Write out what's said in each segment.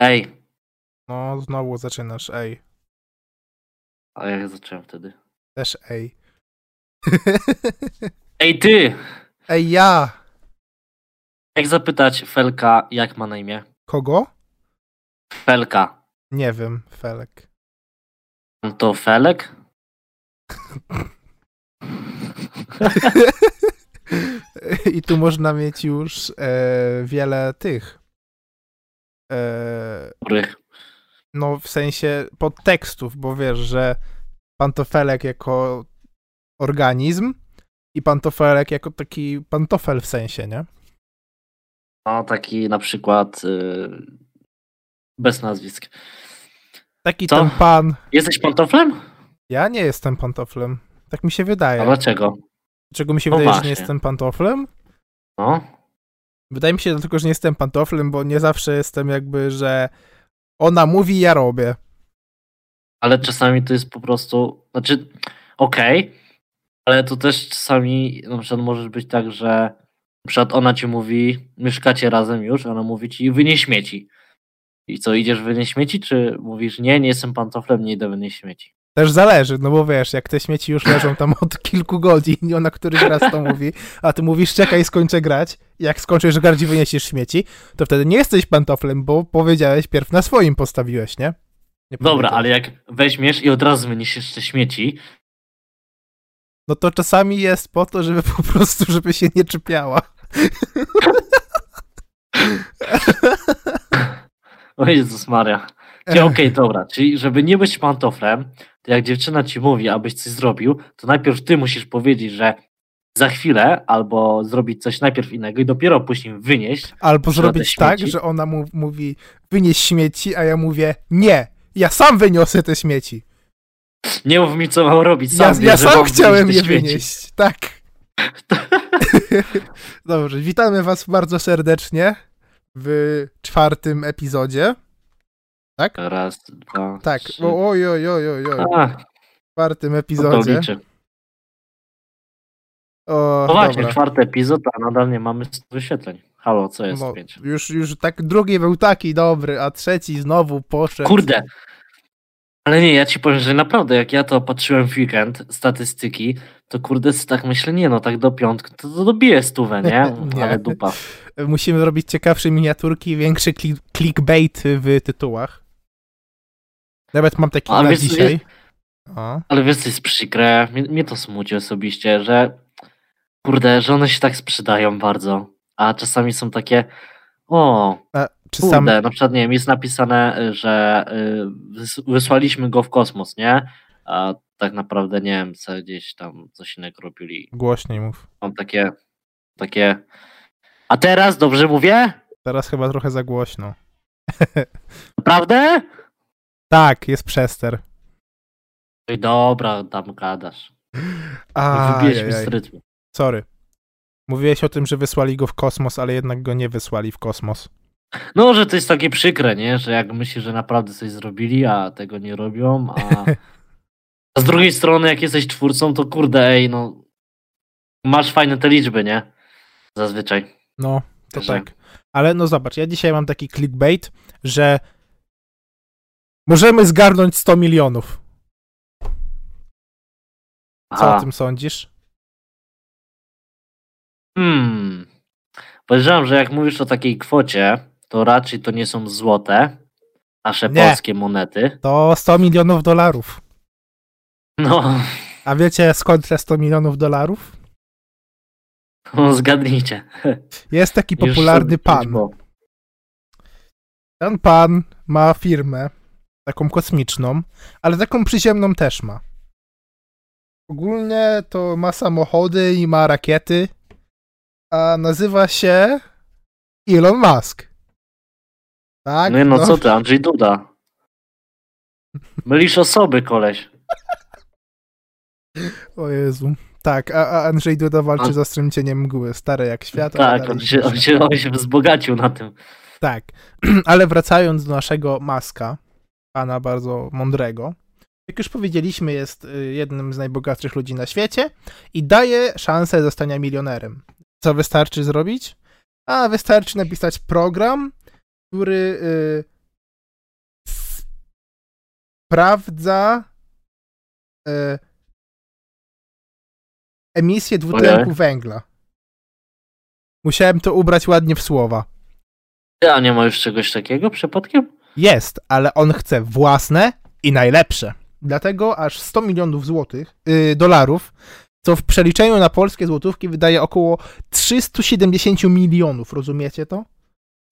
Ej, No, znowu zaczynasz, ej. a jak zacząłem wtedy? Też ej. Ej, ty! ej, ja! Jak zapytać Felka, jak ma na imię? Kogo? Felka. Nie wiem, Felek. To Felek? I tu można mieć już e, wiele tych. E, Dobrych. no, w sensie podtekstów, bo wiesz, że pantofelek jako organizm i pantofelek jako taki pantofel w sensie, nie? No, taki na przykład y, bez nazwisk. Taki Co? ten pan. Jesteś pantoflem? Ja nie jestem pantoflem. Tak mi się wydaje. A dlaczego? Czego mi się No wydaje, że właśnie. nie jestem pantoflem? No. Wydaje mi się dlatego, że nie jestem pantoflem, bo nie zawsze jestem jakby, że ona mówi, ja robię. Ale czasami to jest po prostu, znaczy, okej, ale to też czasami na przykład może być tak, że na przykład ona ci mówi, mieszkacie razem już, ona mówi ci wynieś śmieci. I co, idziesz wynieść śmieci, czy mówisz nie, nie jestem pantoflem, nie idę wynieść śmieci? Też zależy, no bo wiesz, jak te śmieci już leżą tam od kilku godzin i ona któryś raz to mówi, a ty mówisz czekaj, skończę grać, jak skończysz grać i wyniesiesz śmieci, to wtedy nie jesteś pantoflem, bo powiedziałeś pierw na swoim postawiłeś, nie? nie Dobra, ale jak weźmiesz i od razu wyniesiesz te śmieci, No to czasami jest po to, żeby po prostu, żeby się nie czepiała. o Jezus Maria. Okej, dobra, czyli żeby nie być pantoflem, to jak dziewczyna ci mówi, abyś coś zrobił, to najpierw ty musisz powiedzieć, że za chwilę, albo zrobić coś najpierw innego i dopiero później wynieść. Albo zrobić tak, że ona mu, mówi wynieś śmieci, a ja mówię nie, ja sam wyniosę te śmieci. Nie mów mi, co mam robić. Ja, Sam ja że sam chciałem je wynieść. Tak. Dobrze, witamy was bardzo serdecznie w czwartym epizodzie. Tak? Raz, dwa, Tak. trzy. Oj, oj, oj, oj, oj. A, W czwartym to epizodzie. liczy. O, No właśnie, dobra. czwarty epizod, a nadal nie mamy 100 wyświetleń. Halo, co jest No, pięć? już, już tak drugi był taki dobry, a trzeci znowu poszedł. Kurde. Ale nie, ja ci powiem, że naprawdę, jak ja to patrzyłem w weekend, statystyki, to kurde, tak myślę, nie no, tak do piątku, to, to dobiję stówę, nie? Nie. Ale dupa. Musimy robić ciekawsze miniaturki, większy klik, clickbait w tytułach. Nawet mam taki A na wiesz, dzisiaj. O. Ale wiesz, co jest przykre? Mnie, mnie to smuci osobiście, że kurde, że one się tak sprzedają bardzo, a czasami są takie, o, A, czy kurde, sam na przykład, nie wiem, jest napisane, że y, wys- wysłaliśmy go w kosmos, nie? A tak naprawdę, nie wiem, co gdzieś tam coś innego robili. głośniej mów. Mam takie, takie, a teraz, dobrze mówię? Teraz chyba trochę za głośno. Naprawdę? Tak, jest przester. Oj, dobra, tam gadasz. A, Wybijesz mnie z rytmu. Sorry. Mówiłeś o tym, że wysłali go w kosmos, ale jednak go nie wysłali w kosmos. No, że to jest takie przykre, nie? Że jak myślisz, że naprawdę coś zrobili, a tego nie robią, a... a z drugiej strony, jak jesteś twórcą, to kurde, ej, no... Masz fajne te liczby, nie? Zazwyczaj. No, to tak. Ale no zobacz, ja dzisiaj mam taki clickbait, że możemy zgarnąć 100 milionów. Co Aha. o tym sądzisz? Hmm. Podejrzewam, że jak mówisz o takiej kwocie, to raczej to nie są złote, nasze Nie. polskie monety. To 100 milionów dolarów. No, A wiecie skąd te 100 milionów dolarów? no zgadnijcie. Jest taki Już popularny sobie pan. Ten pan ma firmę, taką kosmiczną, ale taką przyziemną też ma. Ogólnie to ma samochody i ma rakiety, a nazywa się Elon Musk. Tak? No, no co ty, Andrzej Duda. Mylisz osoby, koleś. O Jezu. Tak, a, a Andrzej Duda walczy A- z ostrym cieniem mgły, stare jak świat. Tak, on się, on, się, on się wzbogacił na tym. Tak, ale wracając do naszego Maska, pana bardzo mądrego, jak już powiedzieliśmy, jest y, jednym z najbogatszych ludzi na świecie i daje szansę zostania milionerem. Co wystarczy zrobić? A wystarczy napisać program, który y, sprawdza e, emisję dwutlenku węgla. Musiałem to ubrać ładnie w słowa. A nie ma już czegoś takiego przypadkiem? Jest, ale on chce własne i najlepsze. Dlatego aż 100 milionów złotych, yy, dolarów, co w przeliczeniu na polskie złotówki wydaje około 370 milionów, rozumiecie to?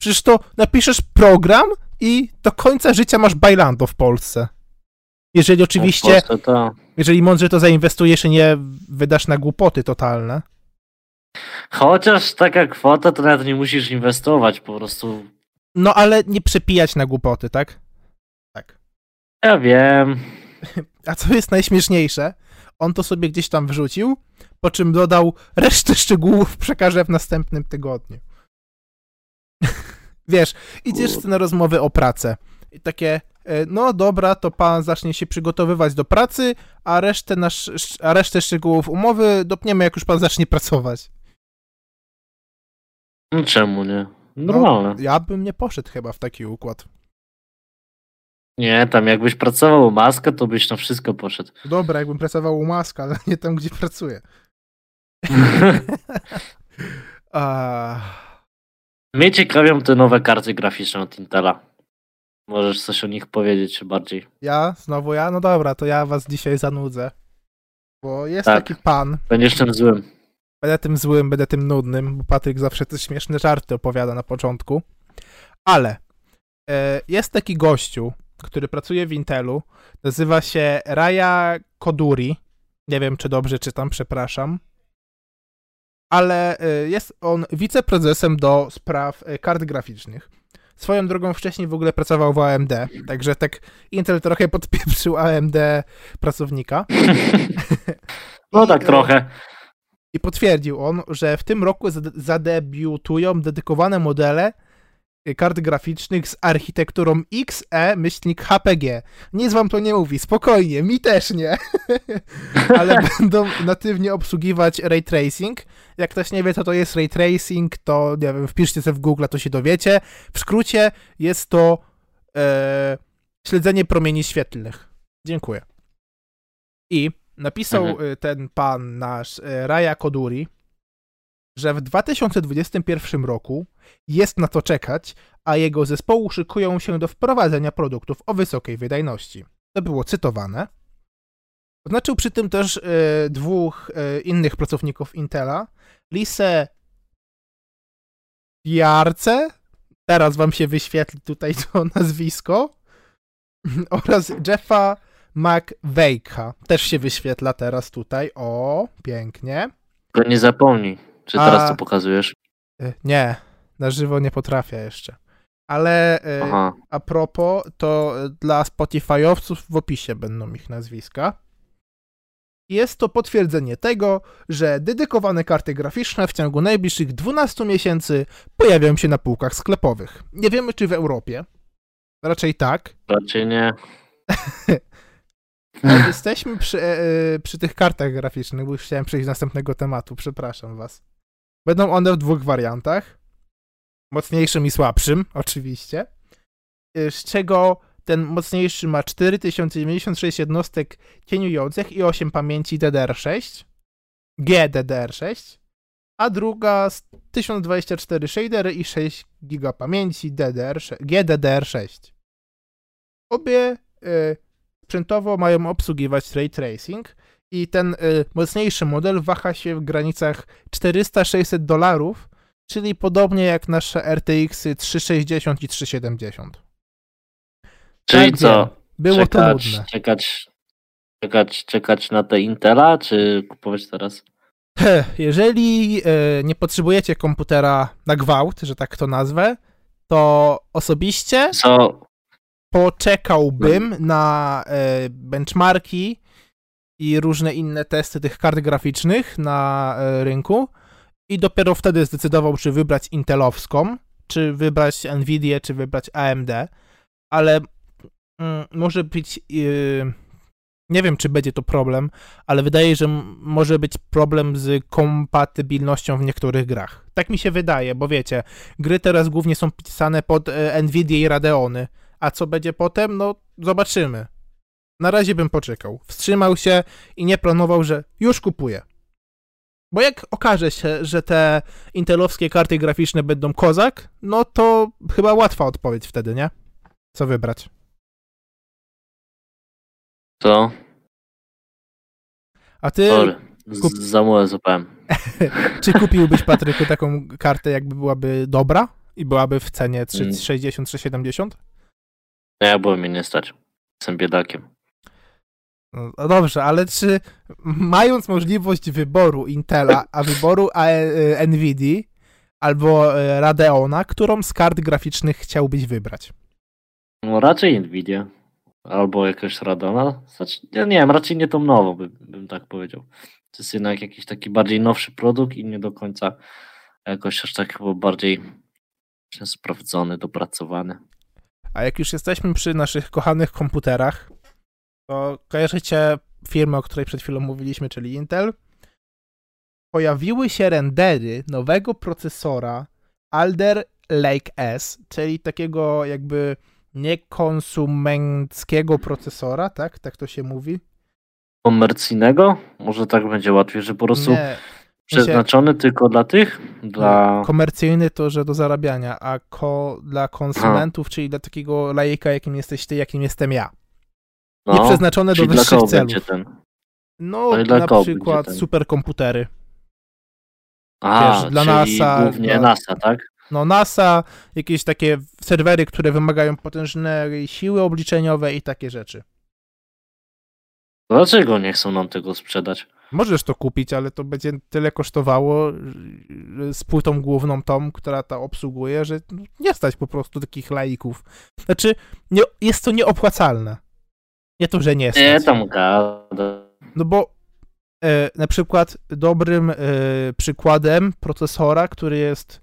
Przecież to napiszesz program i do końca życia masz bajlando w Polsce. Jeżeli oczywiście, No, w Polsce to... jeżeli mądrze to zainwestujesz i nie wydasz na głupoty totalne. Chociaż taka kwota, to nawet nie musisz inwestować, po prostu. No ale nie przepijać na głupoty, tak? Tak. Ja wiem. A co jest najśmieszniejsze, on to sobie gdzieś tam wrzucił, po czym dodał resztę szczegółów przekażę w następnym tygodniu. Wiesz, idziesz na rozmowy o pracę i takie, e, no dobra, to pan zacznie się przygotowywać do pracy, a resztę, nasz, a resztę szczegółów umowy dopniemy, jak już pan zacznie pracować. No czemu nie? No, Normalne. ja bym nie poszedł chyba w taki układ. Nie, tam jakbyś pracował u maskę, to byś na wszystko poszedł. Dobra, jakbym pracował u Maska, ale nie tam, gdzie pracuję. A... Mnie ciekawią te nowe karty graficzne od Intela. Możesz coś o nich powiedzieć bardziej. Ja? Znowu ja? No dobra, to ja was dzisiaj zanudzę. Bo jest Tak. taki pan, Będziesz tym złym. Będę tym złym, będę tym nudnym, bo Patryk zawsze te śmieszne żarty opowiada na początku. Ale e, jest taki gościu, który pracuje w Intelu, nazywa się Raya Koduri. Nie wiem, czy dobrze czytam, przepraszam. Ale e, jest on wiceprezesem do spraw e, kart graficznych. Swoją drogą wcześniej w ogóle pracował w AMD, także tak Intel trochę podpieprzył AMD pracownika. No tak e, trochę. I potwierdził on, że w tym roku zade- zadebiutują dedykowane modele y, kart graficznych z architekturą XE-HPG. Nic wam to nie mówi, spokojnie, mi też nie. Ale będą natywnie obsługiwać ray tracing. Jak ktoś nie wie, co to jest ray tracing, to nie wiem, wpiszcie sobie w Google, to się dowiecie. W skrócie jest to e, śledzenie promieni świetlnych. Dziękuję. I napisał Mhm. y, ten pan nasz, y, Raya Koduri, że w 2021 roku jest na to czekać, a jego zespołu szykują się do wprowadzenia produktów o wysokiej wydajności. To było cytowane. Oznaczył przy tym też y, dwóch y, innych pracowników Intela, Lisę Jarce, teraz wam się wyświetli tutaj to nazwisko, oraz Jeffa McVeigha. Też się wyświetla teraz tutaj. O, pięknie. Tylko nie zapomnij. Czy A- teraz to pokazujesz? Y, Nie, na żywo nie potrafię jeszcze. Ale y, Aha. a propos, to y, dla Spotify'owców w opisie będą ich nazwiska. Jest to potwierdzenie tego, że dedykowane karty graficzne w ciągu najbliższych 12 miesięcy pojawią się na półkach sklepowych. Nie wiemy, czy w Europie. Raczej tak. Raczej nie. Jak jesteśmy przy, e, e, przy tych kartach graficznych, bo już chciałem przejść do następnego tematu, przepraszam was. Będą one w dwóch wariantach. Mocniejszym i słabszym, oczywiście. E, Z czego ten mocniejszy ma 4096 jednostek cieniujących i 8 pamięci DDR6, GDDR6, a druga z 1024 shadery i 6 giga pamięci DDR6, GDDR6. Obie sprzętowo mają obsługiwać ray tracing i ten y, mocniejszy model waha się w granicach 400-600 dolarów, czyli podobnie jak nasze RTX 360 i 370. Czyli Tak co? wiem. Było czekać, to nudne. czekać, czekać, czekać na te Intela, czy kupować teraz? Jeżeli y, nie potrzebujecie komputera na gwałt, że tak to nazwę, to osobiście Co? Poczekałbym na e, benchmarki i różne inne testy tych kart graficznych na e, rynku i dopiero wtedy zdecydował, czy wybrać Intelowską, czy wybrać Nvidia, czy wybrać AMD, ale mm, może być yy, nie wiem, czy będzie to problem, ale wydaje, że m- może być problem z kompatybilnością w niektórych grach. Tak mi się wydaje, bo wiecie, gry teraz głównie są pisane pod e, Nvidia i Radeony, a co będzie potem, no zobaczymy. na razie bym poczekał. Wstrzymał się i nie planował, że już kupuję. Bo jak okaże się, że te intelowskie karty graficzne będą kozak, no to chyba łatwa odpowiedź wtedy, nie? Co wybrać? To? A ty, Sorry. kup- Za złapałem. czy kupiłbyś, Patryku, taką kartę, jakby byłaby dobra i byłaby w cenie 360-370? No ja byłem mnie nie stać. Jestem biedakiem. No no dobrze, ale czy mając możliwość wyboru Intela, a wyboru A- e, Nvidia albo e, Radeona, którą z kart graficznych chciałbyś wybrać? No raczej Nvidia. Albo jakaś Radona. Znaczy, ja nie wiem, raczej nie tą nową, bym, bym tak powiedział. To jest jednak jakiś taki bardziej nowszy produkt i nie do końca jakoś aż tak chyba bardziej sprawdzony, dopracowany. A jak już jesteśmy przy naszych kochanych komputerach, to kojarzycie firmę, o której przed chwilą mówiliśmy, czyli Intel? Pojawiły się rendery nowego procesora Alder Lake S, czyli takiego jakby niekonsumenckiego procesora, tak? Tak to się mówi? Komercyjnego? Może tak będzie łatwiej, że po prostu Nie, przeznaczony tylko dla tych? Dla... Komercyjny to, że do zarabiania, a ko dla konsumentów, czyli dla takiego lajka, jakim jesteś ty, jakim jestem ja. Nie No, przeznaczone do wyższych celów. ten? No, dla na przykład ten? superkomputery. A, Wiesz, dla NASA, głównie dla- NASA, tak? No NASA, jakieś takie serwery, które wymagają potężnej siły obliczeniowej i takie rzeczy. Dlaczego nie chcą nam tego sprzedać? Możesz to kupić, ale to będzie tyle kosztowało z płytą główną tą, która to obsługuje, że nie stać po prostu takich laików. Znaczy, nie, jest to nieopłacalne. Nie to, że nie stać. Nie, tam gada. No bo e, na przykład dobrym e, przykładem procesora, który jest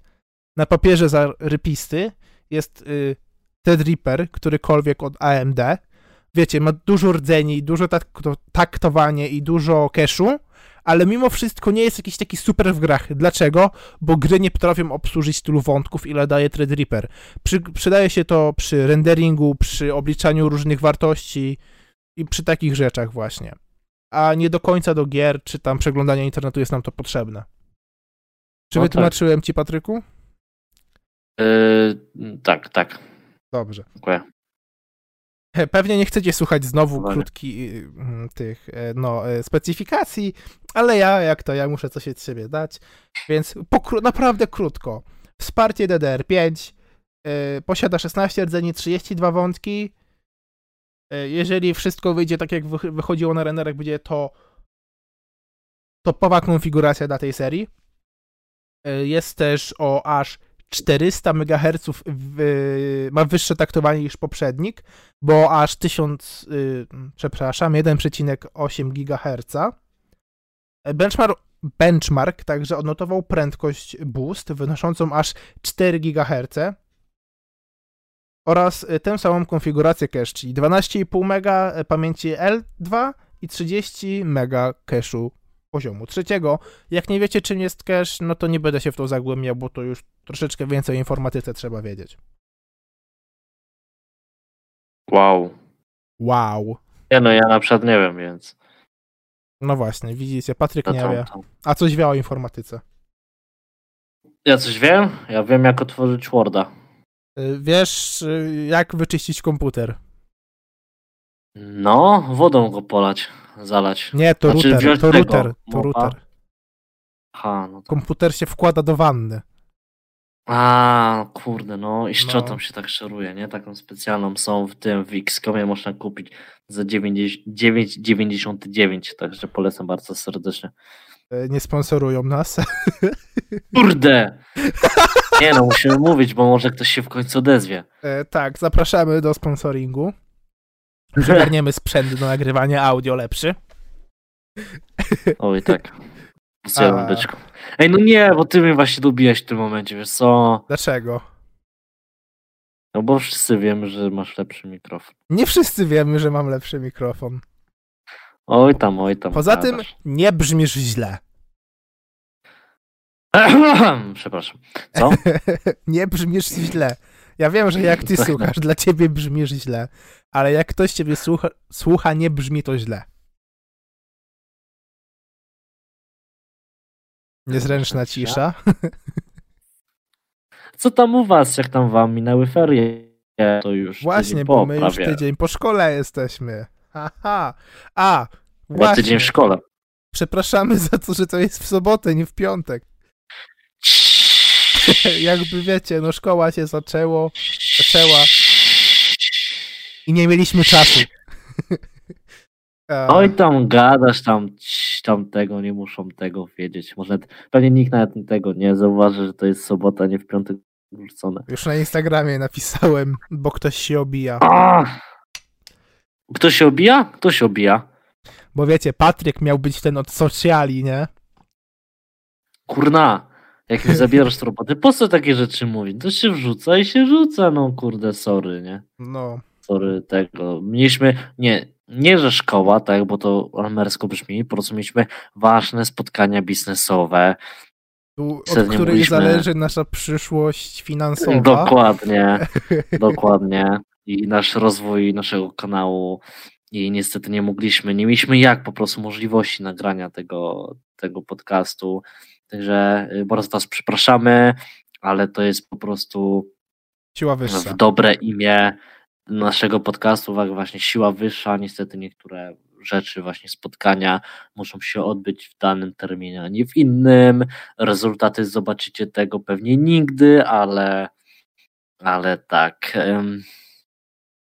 na papierze zarypisty, jest e, Threadripper, którykolwiek od AMD. Wiecie, ma dużo rdzeni, dużo tak, taktowanie i dużo cache'u, ale mimo wszystko nie jest jakiś taki super w grach. Dlaczego? Bo gry nie potrafią obsłużyć tylu wątków, ile daje Threadripper. Przy, przydaje się to przy renderingu, przy obliczaniu różnych wartości i przy takich rzeczach właśnie a nie do końca do gier, czy tam przeglądania internetu jest nam to potrzebne. Czy No tak. wytłumaczyłem ci, Patryku? Yy, tak, tak. Dobrze. Dziękuję. He, Pewnie nie chcecie słuchać znowu Dobra. krótkich tych e, no, e, specyfikacji, ale ja, jak to, ja muszę coś od siebie dać, więc naprawdę krótko. Wsparcie DDR5, e, posiada 16 rdzeni, 32 wątki. E, Jeżeli wszystko wyjdzie tak, jak wych- wychodziło na renderach, będzie to topowa konfiguracja dla tej serii. E, Jest też o aż 400 MHz, w, ma wyższe taktowanie niż poprzednik, bo aż 1000, y, przepraszam, 1,8 GHz. Benchmark, benchmark także odnotował prędkość boost wynoszącą aż 4 GHz oraz y, tę samą konfigurację cache, czyli 12,5 MB pamięci L2 i 30 MB cache'u poziomu trzeciego. Jak nie wiecie, czym jest cache, no to nie będę się w to zagłębiał, bo to już troszeczkę więcej o informatyce trzeba wiedzieć. Wow. Wow. Nie no, ja na przykład nie wiem, więc. No właśnie, widzicie, Patryk to nie tam, wie. tam. A coś wie o informatyce. Ja coś wiem? Ja wiem, jak otworzyć Worda. Y, Wiesz, y, jak wyczyścić komputer? No, wodą go polać, zalać. Nie, to Znaczy, router, to router, to router. Aha, no to... Komputer się wkłada do wanny. A, kurde, no i szczotą No. się tak szoruje, nie? Taką specjalną są w tym, w X-Comie można kupić za 90 9,99, także polecam bardzo serdecznie. Y, Nie sponsorują nas. Kurde! Nie no, musimy mówić, bo może ktoś się w końcu odezwie. E, Tak, zapraszamy do sponsoringu. Przygarniemy sprzęt do nagrywania audio lepszy. Oj, tak. A. byczku. Ej, no nie, bo ty mnie właśnie dobiłeś w tym momencie, wiesz co? Dlaczego? No bo wszyscy wiemy, że masz lepszy mikrofon. Nie wszyscy wiemy, że mam lepszy mikrofon. Oj tam, oj tam. Poza tym nie brzmisz źle. Przepraszam. Co? nie brzmisz źle. Ja wiem, że jak ty słuchasz, dla ciebie brzmisz źle, ale jak ktoś ciebie słucha, słucha nie brzmi to źle. Niezręczna cisza. Co tam u was? Jak tam wam minęły ferie? To już Właśnie, bo po, my już prawie. tydzień po szkole jesteśmy. Haha. A, Chyba tydzień właśnie. w szkole. Przepraszamy za to, że to jest w sobotę, nie w piątek. Jakby wiecie, no szkoła się zaczęło, zaczęła i nie mieliśmy czasu. Oj tam gadasz, tam, tam tego, nie muszą tego wiedzieć. Może pewnie nikt nawet tego nie zauważy, że to jest sobota, nie w piątek wrzucone. Już na Instagramie napisałem, bo ktoś się obija. A! Kto się obija? Kto się obija? Bo wiecie, Patryk miał być ten od socjali, nie? Kurna, jak mi zabierasz roboty, po co takie rzeczy mówić? To się wrzuca i się rzuca, no kurde, sorry, nie? No. Sorry, tego. Mieliśmy, nie, nie że szkoła, tak, bo to almersko brzmi, po prostu mieliśmy ważne spotkania biznesowe. Od której zależy nasza przyszłość finansowa. Dokładnie, dokładnie. I nasz rozwój naszego kanału. I niestety nie mogliśmy, nie mieliśmy jak po prostu możliwości nagrania tego, tego podcastu. Także y, bardzo Was przepraszamy, ale to jest po prostu Siła wyższa. w dobre imię naszego podcastu, właśnie siła wyższa, niestety niektóre rzeczy, właśnie spotkania muszą się odbyć w danym terminie, a nie w innym. Rezultaty zobaczycie tego pewnie nigdy, ale ale tak.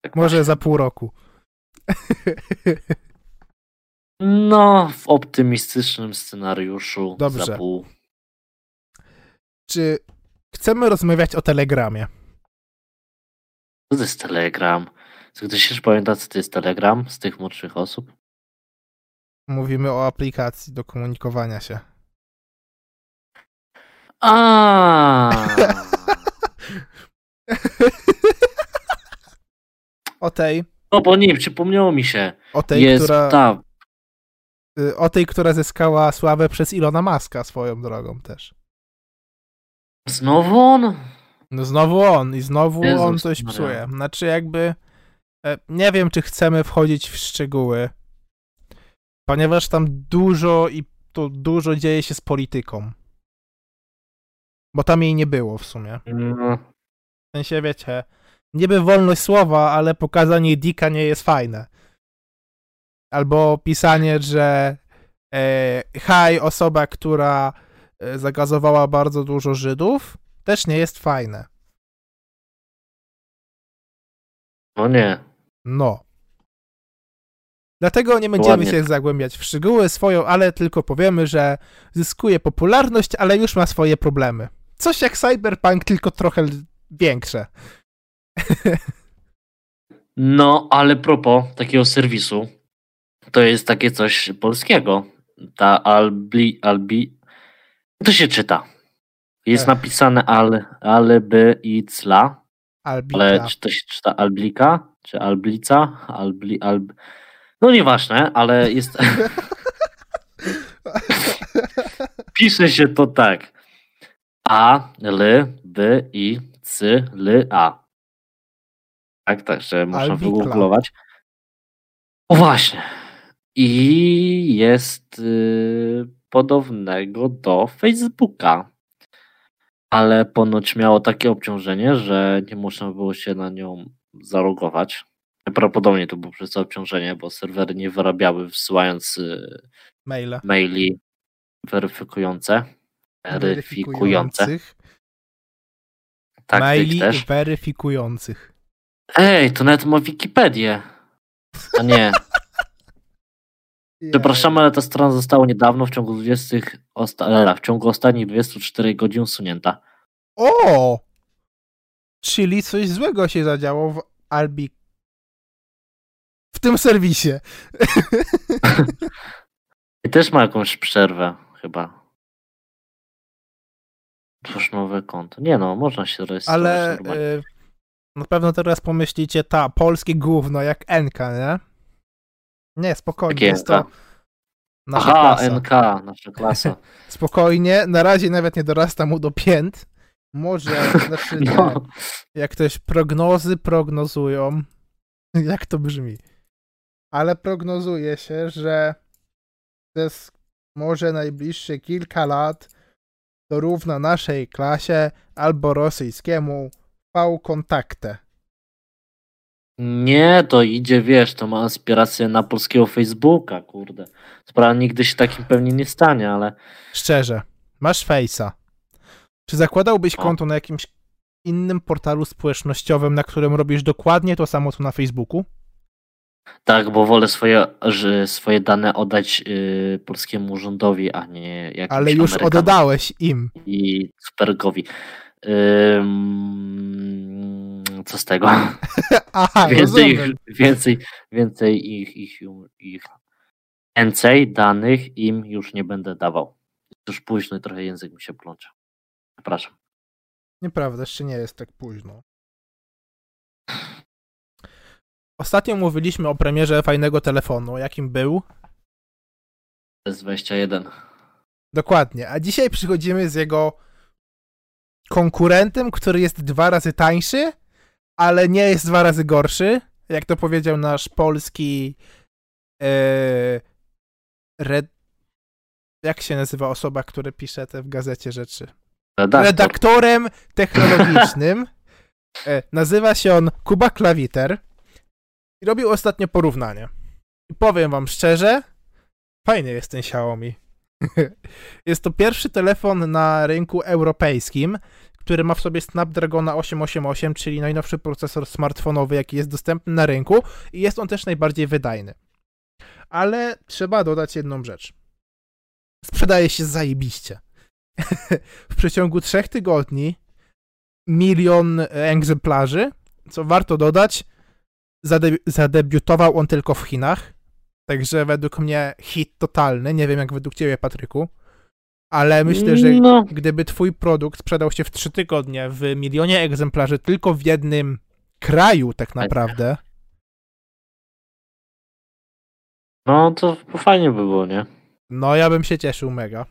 tak Może za pół roku. No, w optymistycznym scenariuszu Dobrze. za pół. Czy chcemy rozmawiać o Telegramie? Co to jest Telegram? Czy ktoś jeszcze pamięta, co to jest Telegram z tych młodszych osób? Mówimy o aplikacji do komunikowania się. A. o tej, No bo nie, przypomniało mi się. o tej, jest która, ta. Y, o tej, która zyskała sławę przez Ilona Maska swoją drogą też. Znowu on? No znowu on i znowu Jezus on coś Maria. psuje. Znaczy jakby e, nie wiem, czy chcemy wchodzić w szczegóły, ponieważ tam dużo i to dużo dzieje się z polityką. Bo tam jej nie było w sumie. No, W sensie, wiecie, niby wolność słowa, ale pokazanie dika nie jest fajne. Albo pisanie, że e, haj, osoba, która e, zagazowała bardzo dużo Żydów, też nie jest fajne. no nie. No. Dlatego nie będziemy Ładnie. się zagłębiać w szczegóły swoją, ale tylko powiemy, że zyskuje popularność, ale już ma swoje problemy. Coś jak Cyberpunk, tylko trochę większe. No, ale propos takiego serwisu, to jest takie coś polskiego. Ta Albi, Albi, to się czyta. Jest Ech. napisane al, alby i cla, Albika. ale czy to się czyta Alblika, czy Alblica, Albli, alb... No nieważne, ale jest... Pisze się to tak. A, L, B, I, C, L, A. Tak, także można wygooglować. O właśnie. I jest y, podobnego do Facebooka. Ale ponoć miało takie obciążenie, że nie można było się na nią zalogować. Prawdopodobnie to było przez to obciążenie, bo serwery nie wyrabiały wysyłając y, Maile. maili weryfikujące. Weryfikujące. Tak, Maili też. weryfikujących. Ej, to nawet ma Wikipedię. A nie. Przepraszamy, ale ta strona została niedawno w ciągu 20 osta- e, w ciągu ostatnich 24 godzin usunięta. O! Czyli coś złego się zadziało w Albi. W tym serwisie. I też ma jakąś przerwę chyba. Twórz nowe konto. Nie no, można się rejestrować Ale normalnie. y, na pewno teraz pomyślicie, ta, polskie gówno, jak Enka, nie? Nie, spokojnie, Jakie jest to NK? nasza Aha, klasa. NK, nasza klasa. Spokojnie, na razie nawet nie dorasta mu do pięt. może, znaczy nie, No, jak ktoś prognozy prognozują, jak to brzmi, ale prognozuje się, że przez może najbliższe kilka lat dorówna naszej klasie albo rosyjskiemu V-kontaktę. Nie, to idzie, wiesz, to ma aspiracje na polskiego Facebooka, kurde. Sprawa nigdy się takim pewnie nie stanie, ale Szczerze, masz Face'a. Czy zakładałbyś konto na jakimś innym portalu społecznościowym, na którym robisz dokładnie to samo, co na Facebooku? tak, bo wolę swoje, że swoje dane oddać y, polskiemu rządowi, a nie jakimś Ale już Amerykanom oddałeś im. i Supergowi. Ym, co z tego? Aha, więcej, ich, więcej, więcej ich, ich, ich, więcej danych im już nie będę dawał. Już późno i trochę język mi się plącze. Przepraszam. Nieprawda, jeszcze nie jest tak późno. Ostatnio mówiliśmy o premierze fajnego telefonu, jakim był. To jest 21. Dokładnie. A dzisiaj przychodzimy z jego konkurentem, który jest dwa razy tańszy, ale nie jest dwa razy gorszy. Jak to powiedział nasz polski e, red... jak się nazywa osoba, która pisze te w gazecie rzeczy? Redaktor. redaktorem technologicznym. E, Nazywa się on Kuba Klawiter i robił ostatnio porównanie. I powiem wam szczerze, fajny jest ten Xiaomi. jest to pierwszy telefon na rynku europejskim, który ma w sobie Snapdragona 888, czyli najnowszy procesor smartfonowy, jaki jest dostępny na rynku i jest on też najbardziej wydajny. Ale trzeba dodać jedną rzecz. Sprzedaje się zajebiście w przeciągu trzech tygodni milion egzemplarzy. Co warto dodać, zade- zadebiutował on tylko w Chinach. Także według mnie hit totalny. Nie wiem jak według ciebie, Patryku. Ale myślę, że No, gdyby twój produkt sprzedał się w trzy tygodnie w milionie egzemplarzy tylko w jednym kraju tak naprawdę, no to fajnie by było, nie? no ja bym się cieszył mega.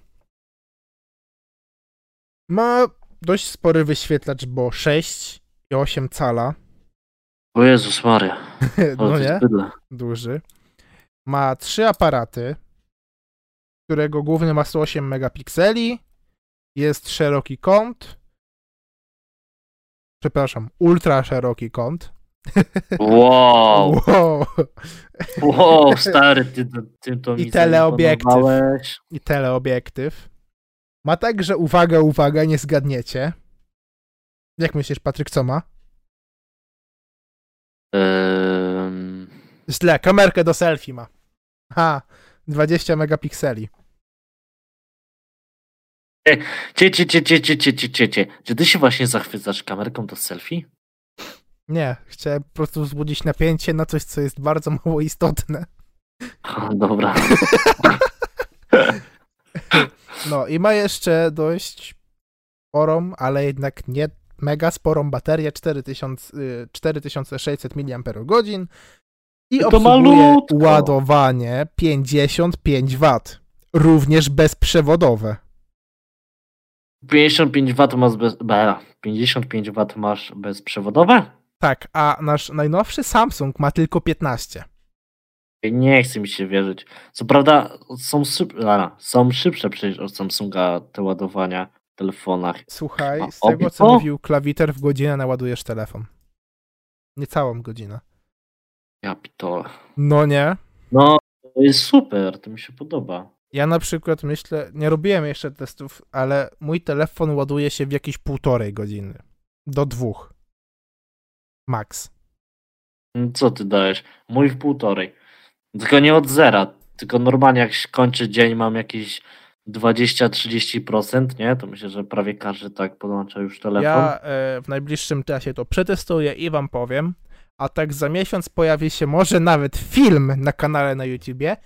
Ma dość spory wyświetlacz, bo 6 i 8 cala. O Jezus Maria. O, No to nie? duży. Ma trzy aparaty, którego główny ma 108 megapikseli. Jest szeroki kąt. Przepraszam, ultra szeroki kąt. Wow, Wow. wow, stary, ty, ty, to mi I teleobiektyw. I teleobiektyw. Ma także, uwaga, uwaga, nie zgadniecie. Jak myślisz, Patryk, co ma? Ym, Źle, kamerkę do selfie ma. Ha, 20 megapikseli. E, cie, cie, cie, cie, cie, cie, cie, cie. Czy ty się właśnie zachwycasz kamerką do selfie? Nie, chciałem po prostu wzbudzić napięcie na coś, co jest bardzo mało istotne. O, dobra. no i ma jeszcze dość sporą, ale jednak nie mega sporą baterię 4000, 4600 mAh, i To malutko. ładowanie 55 W, również bezprzewodowe. 55 W masz bez... Be, 55 W masz bezprzewodowe? Tak, a nasz najnowszy Samsung ma tylko 15. Nie chce mi się wierzyć. Co prawda są, szyb... są szybsze przecież od Samsunga te ładowania w telefonach. Słuchaj, A z tego co mówił klawiter, w godzinę naładujesz telefon. Niecałą godzinę. Ja pitole. No nie. No, to jest super, to mi się podoba. Ja na przykład myślę, nie robiłem jeszcze testów, ale mój telefon ładuje się w jakieś półtorej godziny. Do dwóch. Max. Mm, Co ty dajesz? Mój w półtorej. Tylko nie od zera, tylko normalnie jak się kończy dzień mam jakieś 20-30%, nie? To myślę, że prawie każdy tak podłącza już telefon. Ja e, w najbliższym czasie to przetestuję i wam powiem. A tak za miesiąc pojawi się może nawet film na kanale na YouTubie,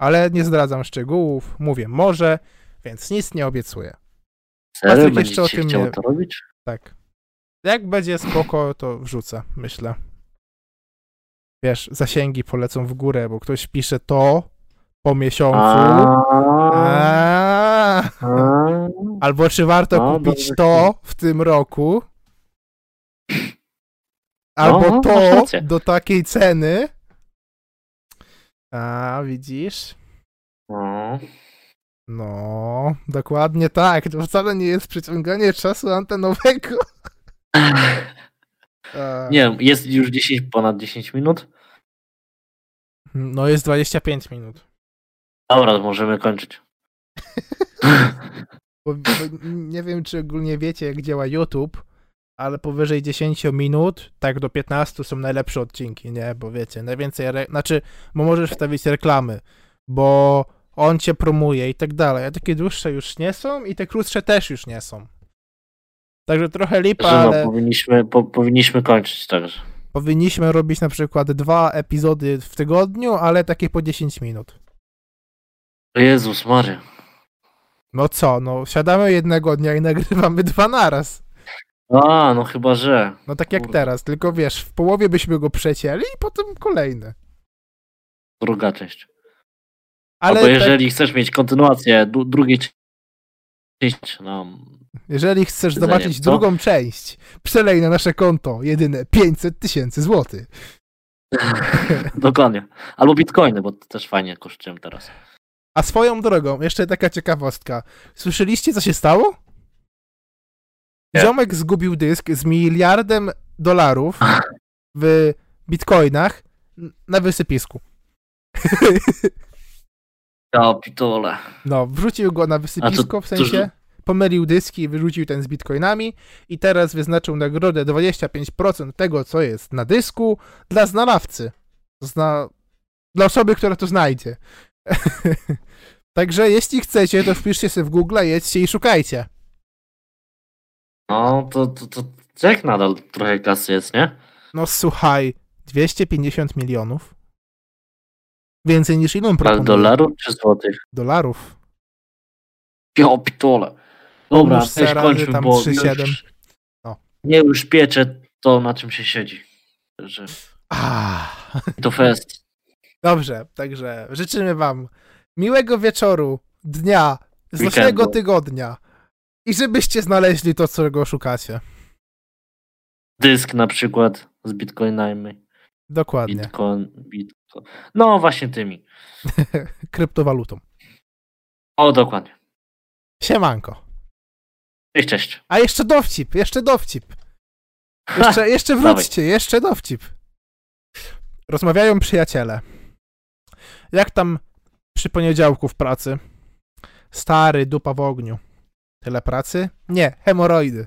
ale nie zdradzam szczegółów. Mówię może, więc nic nie obiecuję. Serio? Jeszcze o tym nie- to robić? Tak. Jak będzie spoko, to wrzucę, myślę. Wiesz, zasięgi polecą w górę, bo ktoś pisze to po miesiącu. Albo czy warto No, kupić to w tym roku? Albo No, masz to do takiej ceny? A, widzisz? No. No, dokładnie tak. To wcale nie jest przyciąganie czasu antenowego. Nie wiem, jest już 10, ponad 10 minut. No jest 25 minut. Dobra, możemy kończyć. Bo, bo nie wiem, czy ogólnie wiecie, jak działa YouTube, ale powyżej 10 minut, tak do 15 są najlepsze odcinki, nie? Bo wiecie, najwięcej, re... znaczy, bo możesz wstawić reklamy, bo on cię promuje i tak dalej, a takie dłuższe już nie są i te krótsze też już nie są. Także trochę lipa, no, ale powinniśmy, po, powinniśmy kończyć także. powinniśmy robić na przykład dwa epizody w tygodniu, ale takie po 10 minut. Jezus Maria. No co, no siadamy jednego dnia i nagrywamy dwa naraz. A, no chyba, że. No tak jak Kurde. teraz, tylko wiesz, w połowie byśmy go przecięli i potem kolejny. Druga część. Ale Albo tak, jeżeli chcesz mieć kontynuację drugiej części, no jeżeli chcesz zobaczyć co? drugą część, przelej na nasze konto jedyne 500 tysięcy złotych. dokładnie. Albo bitcoiny, bo to też fajnie kosztują teraz. A swoją drogą, jeszcze taka ciekawostka. Słyszeliście, co się stało? Nie. Ziomek zgubił dysk z miliardem dolarów w bitcoinach na wysypisku. Ja pitole. No, wrzucił go na wysypisko, w sensie pomylił dyski i wyrzucił ten z bitcoinami i teraz wyznaczył nagrodę 25% tego, co jest na dysku dla znalazcy. Zna... Dla osoby, która to znajdzie. Także jeśli chcecie, to wpiszcie sobie w Google, jedźcie i szukajcie. No to, to, to, jak nadal trochę kasy jest, nie? No słuchaj, 250 milionów. Więcej niż Ale proponuje. dolarów czy złotych? Dolarów. Ja pitole. Dobra, weź se kończmy, tam bo 3,7. już, No. nie już piecze to, na czym się siedzi. Że Ah. to fest. Dobrze, także życzymy wam miłego wieczoru, dnia, znacznego tygodnia i żebyście znaleźli to, czego szukacie. Dysk na przykład z bitcoinami. Dokładnie. Bitcoin, bitcoin. No właśnie tymi. Kryptowalutą. O, dokładnie. Siemanko. Cześć, cześć. A jeszcze dowcip, jeszcze dowcip. Jeszcze, jeszcze wróćcie, jeszcze dowcip. Rozmawiają przyjaciele. Jak tam przy poniedziałku w pracy? Stary, dupa w ogniu. Tyle pracy? Nie, hemoroidy.